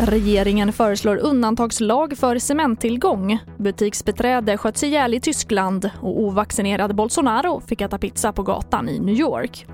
Regeringen föreslår undantagslag för cementtillgång. Butiksbeträde sköts ihjäl i Tyskland och ovaccinerad Bolsonaro fick äta pizza på gatan i New York.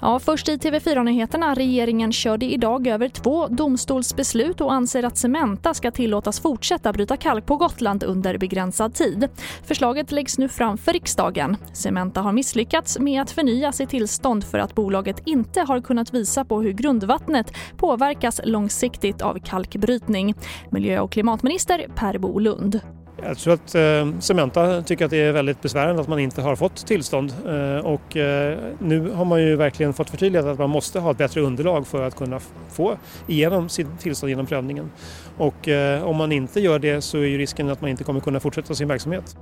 Ja, först i TV4-nyheterna. Regeringen körde idag över två domstolsbeslut och anser att Cementa ska tillåtas fortsätta bryta kalk på Gotland under begränsad tid. Förslaget läggs nu fram för riksdagen. Cementa har misslyckats med att förnya sitt tillstånd för att bolaget inte har kunnat visa på hur grundvattnet påverkas långsiktigt av kalkbrytning. Miljö och klimatminister Per Bolund. Jag tror att eh, Cementa tycker att det är väldigt besvärande att man inte har fått tillstånd eh, och eh, nu har man ju verkligen fått förtydligat att man måste ha ett bättre underlag för att kunna få igenom sitt tillstånd genom prövningen. Och eh, om man inte gör det så är ju risken att man inte kommer kunna fortsätta sin verksamhet.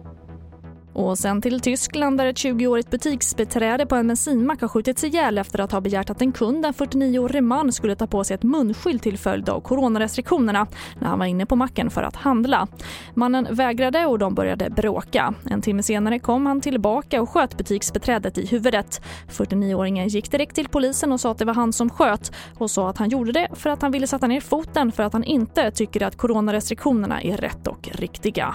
Och sen till Tyskland där ett 20-årigt butiksbeträde på en bensinmack har skjutits ihjäl efter att ha begärt att en kund, en 49-årig man, skulle ta på sig ett munskydd till följd av coronarestriktionerna när han var inne på macken för att handla. Mannen vägrade och de började bråka. En timme senare kom han tillbaka och sköt butiksbeträdet i huvudet. 49-åringen gick direkt till polisen och sa att det var han som sköt och sa att han gjorde det för att han ville sätta ner foten för att han inte tycker att coronarestriktionerna är rätt och riktiga.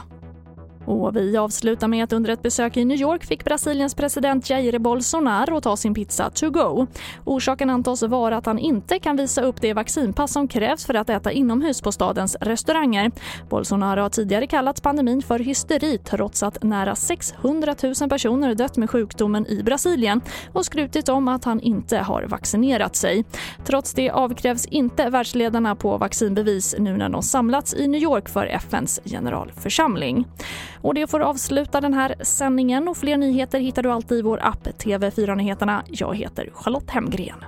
Och vi avslutar med att under ett besök i New York fick Brasiliens president Jair Bolsonaro ta sin pizza to go. Orsaken antas vara att han inte kan visa upp det vaccinpass som krävs för att äta inomhus på stadens restauranger. Bolsonaro har tidigare kallat pandemin för hysteri trots att nära 600 000 personer dött med sjukdomen i Brasilien och skrutit om att han inte har vaccinerat sig. Trots det avkrävs inte världsledarna på vaccinbevis nu när de samlats i New York för FNs generalförsamling. Och det får avsluta den här sändningen och fler nyheter hittar du alltid i vår app TV4 Nyheterna. Jag heter Charlotte Hemgren.